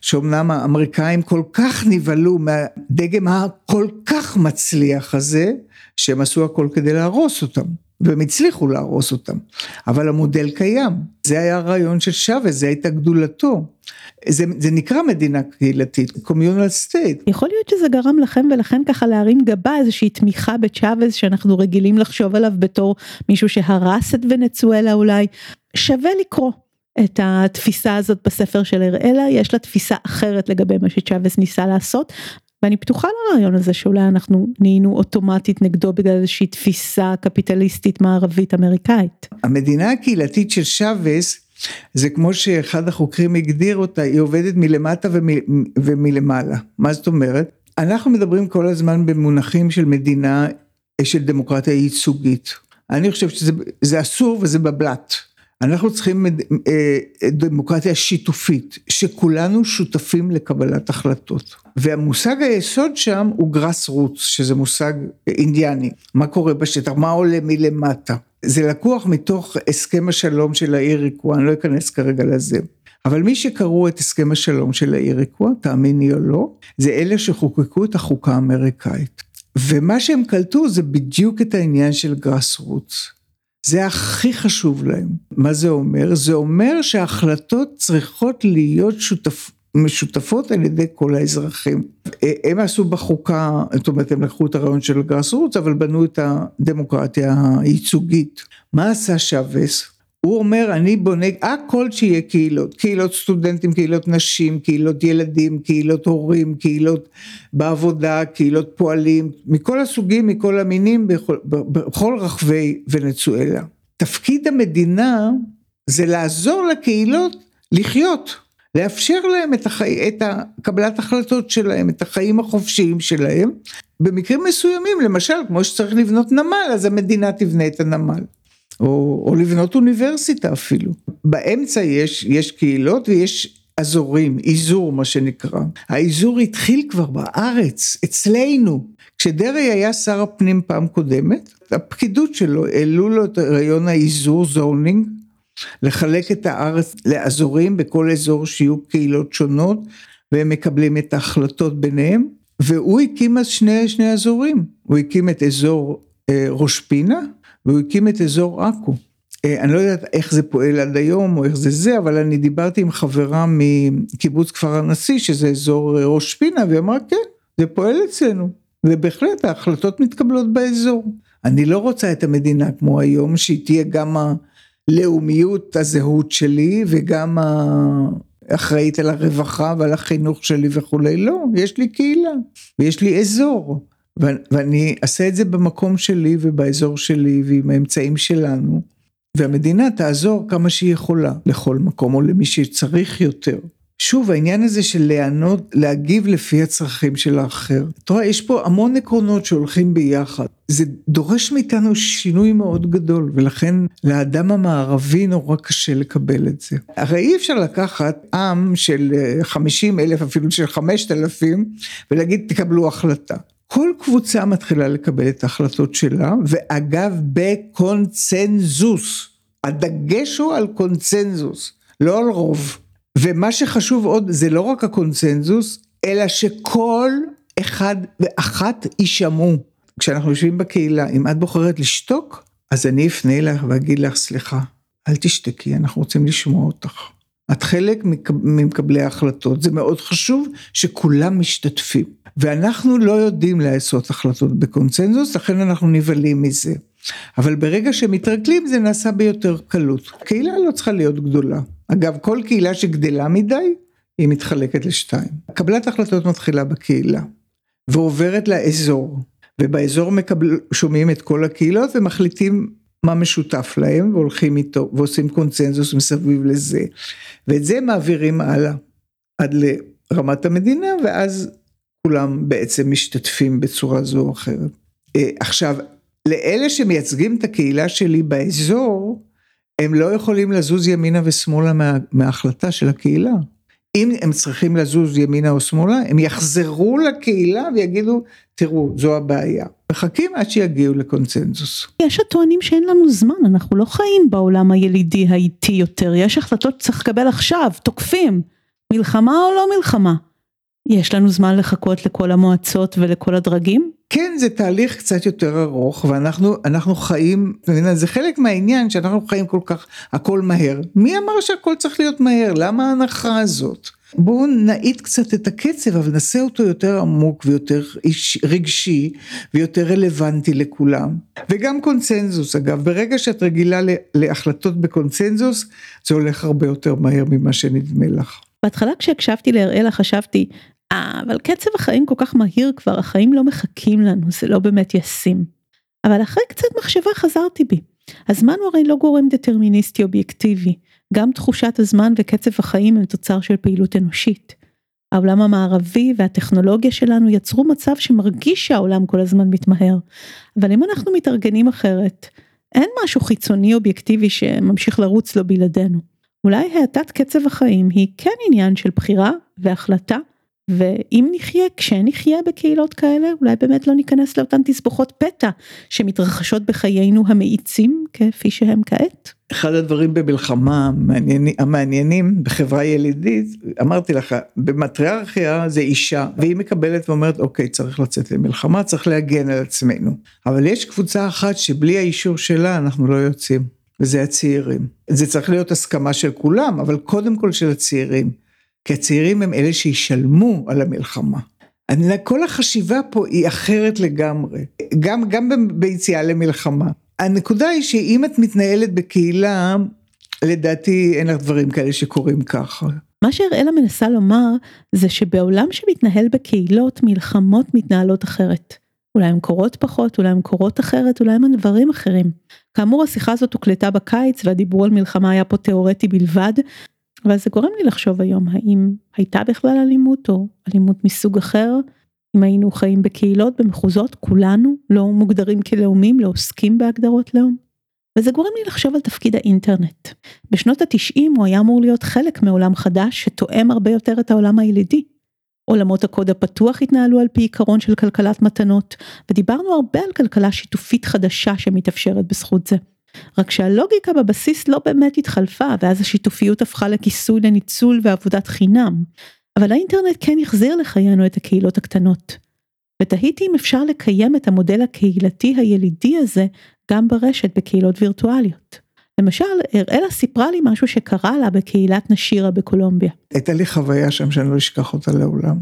שאומנם האמריקאים כל כך נבהלו מהדגם הכל כך מצליח הזה, שהם עשו הכל כדי להרוס אותם. והם הצליחו להרוס אותם, אבל המודל קיים, זה היה הרעיון של שווה, זה הייתה גדולתו. זה, זה נקרא מדינה קהילתית, communal state. יכול להיות שזה גרם לכם ולכן ככה להרים גבה איזושהי תמיכה בצ'אבז שאנחנו רגילים לחשוב עליו בתור מישהו שהרס את ונצואלה אולי, שווה לקרוא. את התפיסה הזאת בספר של אראלה, יש לה תפיסה אחרת לגבי מה שצ'אבס ניסה לעשות, ואני פתוחה לרעיון הזה שאולי אנחנו נהיינו אוטומטית נגדו בגלל איזושהי תפיסה קפיטליסטית מערבית אמריקאית. המדינה הקהילתית של שווס זה כמו שאחד החוקרים הגדיר אותה, היא עובדת מלמטה ומ, ומלמעלה. מה זאת אומרת? אנחנו מדברים כל הזמן במונחים של מדינה, של דמוקרטיה ייצוגית. אני חושב שזה אסור וזה בבלת. אנחנו צריכים אה, דמוקרטיה שיתופית, שכולנו שותפים לקבלת החלטות. והמושג היסוד שם הוא גראס רוץ, שזה מושג אינדיאני. מה קורה בשטח? מה עולה מלמטה? זה לקוח מתוך הסכם השלום של האיריקו, אני לא אכנס כרגע לזה. אבל מי שקראו את הסכם השלום של האיריקו, תאמיני או לא, זה אלה שחוקקו את החוקה האמריקאית. ומה שהם קלטו זה בדיוק את העניין של גראס רוץ. זה הכי חשוב להם. מה זה אומר? זה אומר שההחלטות צריכות להיות שותפ... משותפות על ידי כל האזרחים. הם עשו בחוקה, זאת אומרת הם לקחו את הרעיון של גרס רוץ, אבל בנו את הדמוקרטיה הייצוגית. מה עשה שווס? הוא אומר אני בונה הכל שיהיה קהילות, קהילות סטודנטים, קהילות נשים, קהילות ילדים, קהילות הורים, קהילות בעבודה, קהילות פועלים, מכל הסוגים, מכל המינים, בכל, בכל רחבי ונצואלה. תפקיד המדינה זה לעזור לקהילות לחיות, לאפשר להם את, החי... את קבלת החלטות שלהם, את החיים החופשיים שלהם. במקרים מסוימים, למשל, כמו שצריך לבנות נמל, אז המדינה תבנה את הנמל. או, או לבנות אוניברסיטה אפילו. באמצע יש, יש קהילות ויש אזורים, איזור מה שנקרא. האיזור התחיל כבר בארץ, אצלנו. כשדרעי היה שר הפנים פעם קודמת, הפקידות שלו העלו לו את רעיון האיזור, זונינג, לחלק את הארץ לאזורים, בכל אזור שיהיו קהילות שונות, והם מקבלים את ההחלטות ביניהם, והוא הקים אז שני, שני אזורים, הוא הקים את אזור אה, ראש פינה, והוא הקים את אזור עכו. אה, אני לא יודעת איך זה פועל עד היום או איך זה זה, אבל אני דיברתי עם חברה מקיבוץ כפר הנשיא, שזה אזור אה, ראש פינה, והיא אמרה כן, זה פועל אצלנו, ובהחלט ההחלטות מתקבלות באזור. אני לא רוצה את המדינה כמו היום, שהיא תהיה גם הלאומיות, הזהות שלי, וגם האחראית על הרווחה ועל החינוך שלי וכולי, לא, יש לי קהילה, ויש לי אזור, ואני אעשה את זה במקום שלי ובאזור שלי ועם האמצעים שלנו, והמדינה תעזור כמה שהיא יכולה לכל מקום או למי שצריך יותר. שוב, העניין הזה של לענות, להגיב לפי הצרכים של האחר. אתה רואה, יש פה המון עקרונות שהולכים ביחד. זה דורש מאיתנו שינוי מאוד גדול, ולכן לאדם המערבי נורא קשה לקבל את זה. הרי אי אפשר לקחת עם של 50 אה, אלף, אפילו של 5,000, ולהגיד תקבלו החלטה. כל קבוצה מתחילה לקבל את ההחלטות שלה, ואגב, בקונצנזוס. הדגש הוא על קונצנזוס, לא על רוב. ומה שחשוב עוד זה לא רק הקונצנזוס, אלא שכל אחד ואחת יישמעו. כשאנחנו יושבים בקהילה, אם את בוחרת לשתוק, אז אני אפנה אלייך ואגיד לך, סליחה, אל תשתקי, אנחנו רוצים לשמוע אותך. את חלק ממקבלי ההחלטות, זה מאוד חשוב שכולם משתתפים. ואנחנו לא יודעים לעשות החלטות בקונצנזוס, לכן אנחנו נבהלים מזה. אבל ברגע שמתרגלים זה נעשה ביותר קלות. קהילה לא צריכה להיות גדולה. אגב, כל קהילה שגדלה מדי, היא מתחלקת לשתיים. קבלת החלטות מתחילה בקהילה, ועוברת לאזור, ובאזור מקבל, שומעים את כל הקהילות ומחליטים מה משותף להם, והולכים איתו, ועושים קונצנזוס מסביב לזה. ואת זה מעבירים הלאה, עד לרמת המדינה, ואז כולם בעצם משתתפים בצורה זו או אחרת. אה, עכשיו, לאלה שמייצגים את הקהילה שלי באזור, הם לא יכולים לזוז ימינה ושמאלה מה, מההחלטה של הקהילה. אם הם צריכים לזוז ימינה או שמאלה, הם יחזרו לקהילה ויגידו, תראו, זו הבעיה. מחכים עד שיגיעו לקונצנזוס. יש הטוענים שאין לנו זמן, אנחנו לא חיים בעולם הילידי האיטי יותר, יש החלטות שצריך לקבל עכשיו, תוקפים. מלחמה או לא מלחמה? יש לנו זמן לחכות לכל המועצות ולכל הדרגים? כן, זה תהליך קצת יותר ארוך, ואנחנו חיים, זה חלק מהעניין שאנחנו חיים כל כך הכל מהר. מי אמר שהכל צריך להיות מהר? למה ההנחה הזאת? בואו נאיט קצת את הקצב, אבל נעשה אותו יותר עמוק ויותר איש, רגשי ויותר רלוונטי לכולם. וגם קונצנזוס, אגב, ברגע שאת רגילה להחלטות בקונצנזוס, זה הולך הרבה יותר מהר ממה שנדמה לך. בהתחלה כשהקשבתי להראלה חשבתי, אה, אבל קצב החיים כל כך מהיר כבר, החיים לא מחכים לנו, זה לא באמת ישים. אבל אחרי קצת מחשבה חזרתי בי. הזמן הוא הרי לא גורם דטרמיניסטי אובייקטיבי, גם תחושת הזמן וקצב החיים הם תוצר של פעילות אנושית. העולם המערבי והטכנולוגיה שלנו יצרו מצב שמרגיש שהעולם כל הזמן מתמהר, אבל אם אנחנו מתארגנים אחרת, אין משהו חיצוני אובייקטיבי שממשיך לרוץ לו בלעדינו. אולי האטת קצב החיים היא כן עניין של בחירה והחלטה ואם נחיה, כשנחיה בקהילות כאלה, אולי באמת לא ניכנס לאותן תסבוכות פתע שמתרחשות בחיינו המאיצים כפי שהם כעת. אחד הדברים במלחמה המעניינים, המעניינים בחברה ילידית, אמרתי לך, במטריארכיה זה אישה, והיא מקבלת ואומרת, אוקיי, צריך לצאת למלחמה, צריך להגן על עצמנו. אבל יש קבוצה אחת שבלי האישור שלה אנחנו לא יוצאים, וזה הצעירים. זה צריך להיות הסכמה של כולם, אבל קודם כל של הצעירים. כי הצעירים הם אלה שישלמו על המלחמה. כל החשיבה פה היא אחרת לגמרי, גם, גם ביציאה למלחמה. הנקודה היא שאם את מתנהלת בקהילה, לדעתי אין לך דברים כאלה שקורים ככה. מה שהראלה מנסה לומר זה שבעולם שמתנהל בקהילות מלחמות מתנהלות אחרת. אולי הן קורות פחות, אולי הן קורות אחרת, אולי הן דברים אחרים. כאמור השיחה הזאת הוקלטה בקיץ והדיבור על מלחמה היה פה תיאורטי בלבד, אבל זה גורם לי לחשוב היום האם הייתה בכלל אלימות או אלימות מסוג אחר, אם היינו חיים בקהילות, במחוזות, כולנו לא מוגדרים כלאומים, לא עוסקים בהגדרות לאום. וזה גורם לי לחשוב על תפקיד האינטרנט. בשנות התשעים הוא היה אמור להיות חלק מעולם חדש שתואם הרבה יותר את העולם הילידי. עולמות הקוד הפתוח התנהלו על פי עיקרון של כלכלת מתנות, ודיברנו הרבה על כלכלה שיתופית חדשה שמתאפשרת בזכות זה. רק שהלוגיקה בבסיס לא באמת התחלפה, ואז השיתופיות הפכה לכיסוי לניצול ועבודת חינם. אבל האינטרנט כן החזיר לחיינו את הקהילות הקטנות. ותהיתי אם אפשר לקיים את המודל הקהילתי הילידי הזה גם ברשת בקהילות וירטואליות. למשל, אראלה סיפרה לי משהו שקרה לה בקהילת נשירה בקולומביה. הייתה לי חוויה שם שאני לא אשכח אותה לעולם.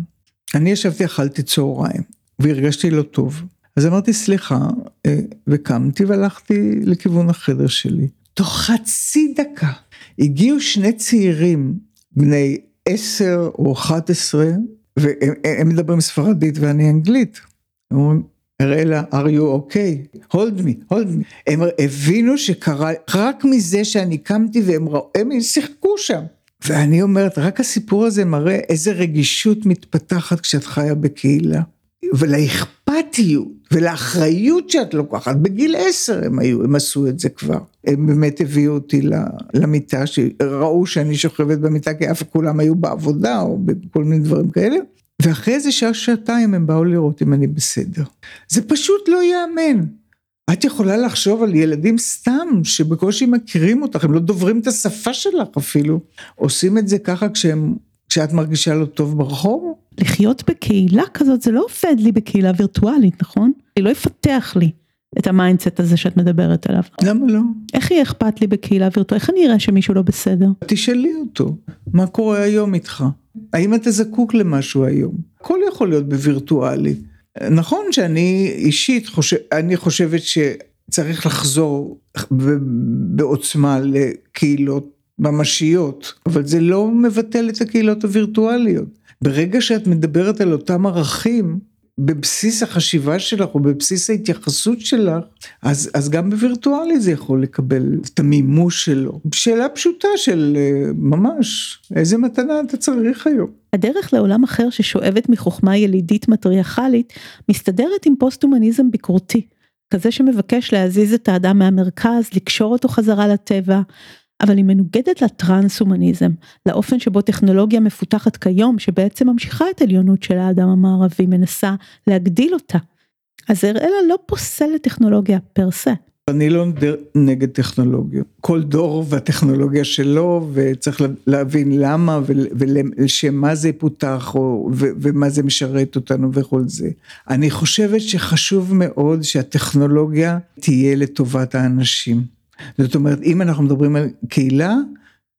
אני ישבתי, אכלתי צהריים, והרגשתי לא טוב. אז אמרתי, סליחה, אה, וקמתי והלכתי לכיוון החדר שלי. תוך חצי דקה הגיעו שני צעירים, בני עשר או אחת עשרה, והם מדברים ספרדית ואני אנגלית. הם אומרים, אראלה, are you okay? hold me, hold me. הם הבינו שקרה, רק מזה שאני קמתי והם ראו, הם שיחקו שם. ואני אומרת, רק הסיפור הזה מראה איזה רגישות מתפתחת כשאת חיה בקהילה. ולאכפתיות ולאחריות שאת לוקחת, בגיל עשר הם היו, הם עשו את זה כבר. הם באמת הביאו אותי למיטה, שראו שאני שוכבת במיטה, כי אף כולם היו בעבודה או בכל מיני דברים כאלה. ואחרי איזה שעה, שעתיים הם באו לראות אם אני בסדר. זה פשוט לא ייאמן. את יכולה לחשוב על ילדים סתם, שבקושי מכירים אותך, הם לא דוברים את השפה שלך אפילו. עושים את זה ככה כשהם, כשאת מרגישה לא טוב ברחוב? לחיות בקהילה כזאת זה לא עובד לי בקהילה וירטואלית, נכון? היא לא יפתח לי את ה mindset הזה שאת מדברת עליו. למה לא? איך יהיה אכפת לי בקהילה וירטואלית? איך אני אראה שמישהו לא בסדר? תשאלי אותו, מה קורה היום איתך? האם אתה זקוק למשהו היום? הכל יכול להיות בווירטואלי. נכון שאני אישית חושב, אני חושבת שצריך לחזור בעוצמה לקהילות ממשיות, אבל זה לא מבטל את הקהילות הווירטואליות. ברגע שאת מדברת על אותם ערכים, בבסיס החשיבה שלך או בבסיס ההתייחסות שלך, אז, אז גם בווירטואלי זה יכול לקבל את המימוש שלו. שאלה פשוטה של אה, ממש, איזה מתנה אתה צריך היום. הדרך לעולם אחר ששואבת מחוכמה ילידית מטריארכלית, מסתדרת עם פוסט-הומניזם ביקורתי. כזה שמבקש להזיז את האדם מהמרכז, לקשור אותו חזרה לטבע, אבל היא מנוגדת לטרנס-הומניזם, לאופן שבו טכנולוגיה מפותחת כיום, שבעצם ממשיכה את עליונות של האדם המערבי, מנסה להגדיל אותה. אז הראלה לא פוסל לטכנולוגיה פר סה. אני לא נגד טכנולוגיה. כל דור והטכנולוגיה שלו, וצריך להבין למה ולשם מה זה פותח, או, ומה זה משרת אותנו וכל זה. אני חושבת שחשוב מאוד שהטכנולוגיה תהיה לטובת האנשים. זאת אומרת, אם אנחנו מדברים על קהילה,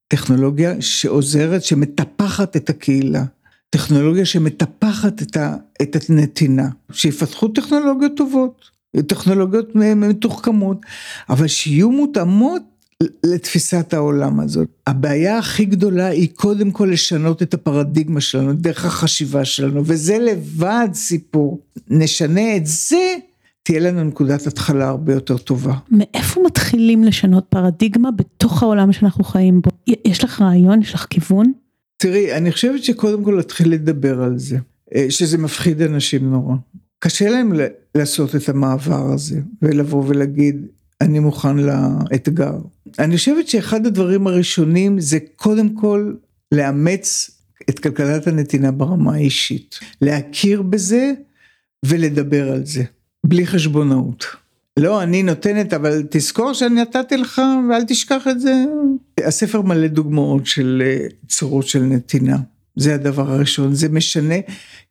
טכנולוגיה שעוזרת, שמטפחת את הקהילה. טכנולוגיה שמטפחת את, ה, את הנתינה, שיפתחו טכנולוגיות טובות, טכנולוגיות מתוחכמות, אבל שיהיו מותאמות לתפיסת העולם הזאת. הבעיה הכי גדולה היא קודם כל לשנות את הפרדיגמה שלנו, דרך החשיבה שלנו, וזה לבד סיפור. נשנה את זה, תהיה לנו נקודת התחלה הרבה יותר טובה. מאיפה מתחילים לשנות פרדיגמה בתוך העולם שאנחנו חיים בו? יש לך רעיון? יש לך כיוון? תראי, אני חושבת שקודם כל להתחיל לדבר על זה, אה, שזה מפחיד אנשים נורא. קשה להם לעשות את המעבר הזה, ולבוא ולהגיד, אני מוכן לאתגר. אני חושבת שאחד הדברים הראשונים זה קודם כל לאמץ את כלכלת הנתינה ברמה האישית. להכיר בזה ולדבר על זה. בלי חשבונאות. לא, אני נותנת, אבל תזכור שאני נתתי לך ואל תשכח את זה. הספר מלא דוגמאות של אה, צורות של נתינה. זה הדבר הראשון, זה משנה,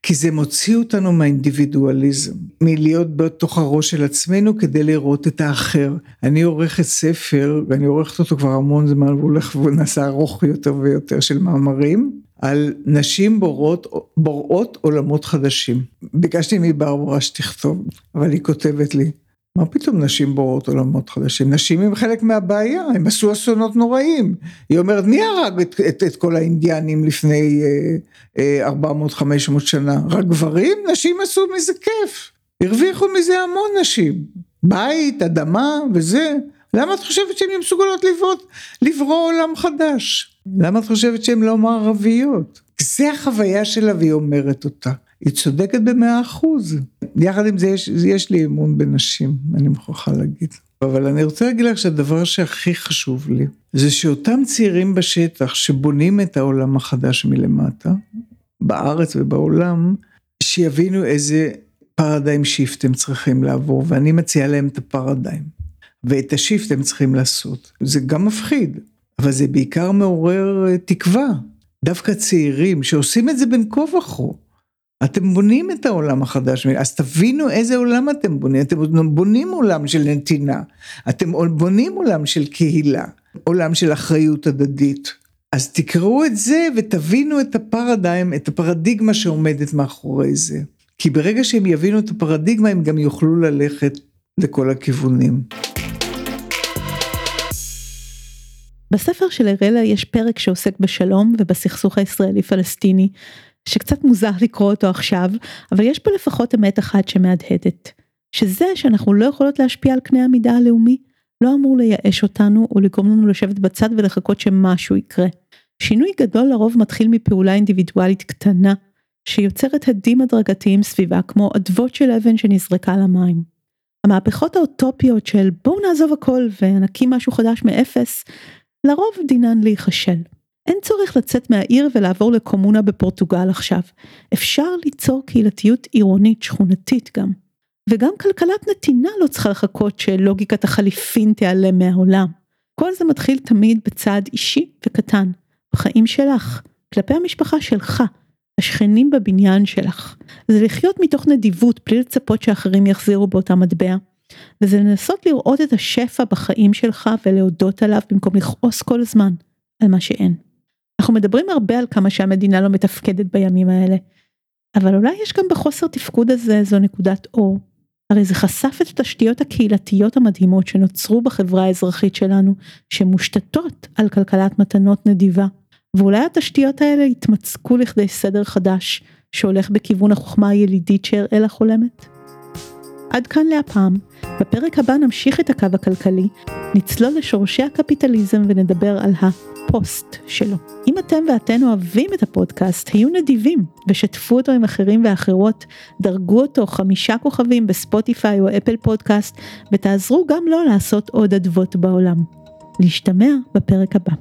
כי זה מוציא אותנו מהאינדיבידואליזם, מלהיות בתוך הראש של עצמנו כדי לראות את האחר. אני עורכת ספר, ואני עורכת אותו כבר המון זמן, והוא הולך ונעשה ארוך יותר ויותר של מאמרים, על נשים בורות, בוראות עולמות חדשים. ביקשתי מברברה שתכתוב, אבל היא כותבת לי, מה פתאום נשים בורות עולמות חדשים? נשים הם חלק מהבעיה, הם עשו אסונות נוראיים. היא אומרת, מי הרג את, את, את כל האינדיאנים לפני אה, אה, 400-500 שנה? רק גברים? נשים עשו מזה כיף. הרוויחו מזה המון נשים. בית, אדמה וזה. למה את חושבת שהן מסוגלות לברוא עולם חדש? למה את חושבת שהן לא מערביות? זה החוויה שלה והיא אומרת אותה. היא צודקת במאה אחוז. יחד עם זה יש, יש לי אמון בנשים, אני מוכרחה להגיד. אבל אני רוצה להגיד לך שהדבר שהכי חשוב לי, זה שאותם צעירים בשטח שבונים את העולם החדש מלמטה, בארץ ובעולם, שיבינו איזה פרדיים שיפט הם צריכים לעבור, ואני מציעה להם את הפרדיים. ואת השיפט הם צריכים לעשות. זה גם מפחיד, אבל זה בעיקר מעורר אה, תקווה. דווקא צעירים שעושים את זה בין כה וכה. אתם בונים את העולם החדש, אז תבינו איזה עולם אתם בונים, אתם בונים עולם של נתינה, אתם בונים עולם של קהילה, עולם של אחריות הדדית. אז תקראו את זה ותבינו את הפרדיים, את הפרדיגמה שעומדת מאחורי זה. כי ברגע שהם יבינו את הפרדיגמה הם גם יוכלו ללכת לכל הכיוונים. בספר של אראלה יש פרק שעוסק בשלום ובסכסוך הישראלי-פלסטיני, שקצת מוזר לקרוא אותו עכשיו, אבל יש פה לפחות אמת אחת שמהדהדת. שזה שאנחנו לא יכולות להשפיע על קנה המידה הלאומי, לא אמור לייאש אותנו או לגרום לנו לשבת בצד ולחכות שמשהו יקרה. שינוי גדול לרוב מתחיל מפעולה אינדיבידואלית קטנה, שיוצרת הדים הדרגתיים סביבה כמו אדוות של אבן שנזרקה למים. המהפכות האוטופיות של בואו נעזוב הכל ונקים משהו חדש מאפס, לרוב דינן להיכשל. אין צורך לצאת מהעיר ולעבור לקומונה בפורטוגל עכשיו. אפשר ליצור קהילתיות עירונית שכונתית גם. וגם כלכלת נתינה לא צריכה לחכות שלוגיקת החליפין תיעלם מהעולם. כל זה מתחיל תמיד בצעד אישי וקטן, בחיים שלך, כלפי המשפחה שלך, השכנים בבניין שלך. זה לחיות מתוך נדיבות בלי לצפות שאחרים יחזירו באותה מטבע. וזה לנסות לראות את השפע בחיים שלך ולהודות עליו במקום לכעוס כל הזמן על מה שאין. אנחנו מדברים הרבה על כמה שהמדינה לא מתפקדת בימים האלה. אבל אולי יש גם בחוסר תפקוד הזה איזו נקודת אור. הרי זה חשף את התשתיות הקהילתיות המדהימות שנוצרו בחברה האזרחית שלנו, שמושתתות על כלכלת מתנות נדיבה. ואולי התשתיות האלה יתמצקו לכדי סדר חדש, שהולך בכיוון החוכמה הילידית שהראלה חולמת? עד כאן להפעם. בפרק הבא נמשיך את הקו הכלכלי, נצלול לשורשי הקפיטליזם ונדבר על הפוסט שלו. אם אתם ואתן אוהבים את הפודקאסט, היו נדיבים ושתפו אותו עם אחרים ואחרות, דרגו אותו חמישה כוכבים בספוטיפיי או אפל פודקאסט, ותעזרו גם לו לעשות עוד אדוות בעולם. להשתמע בפרק הבא.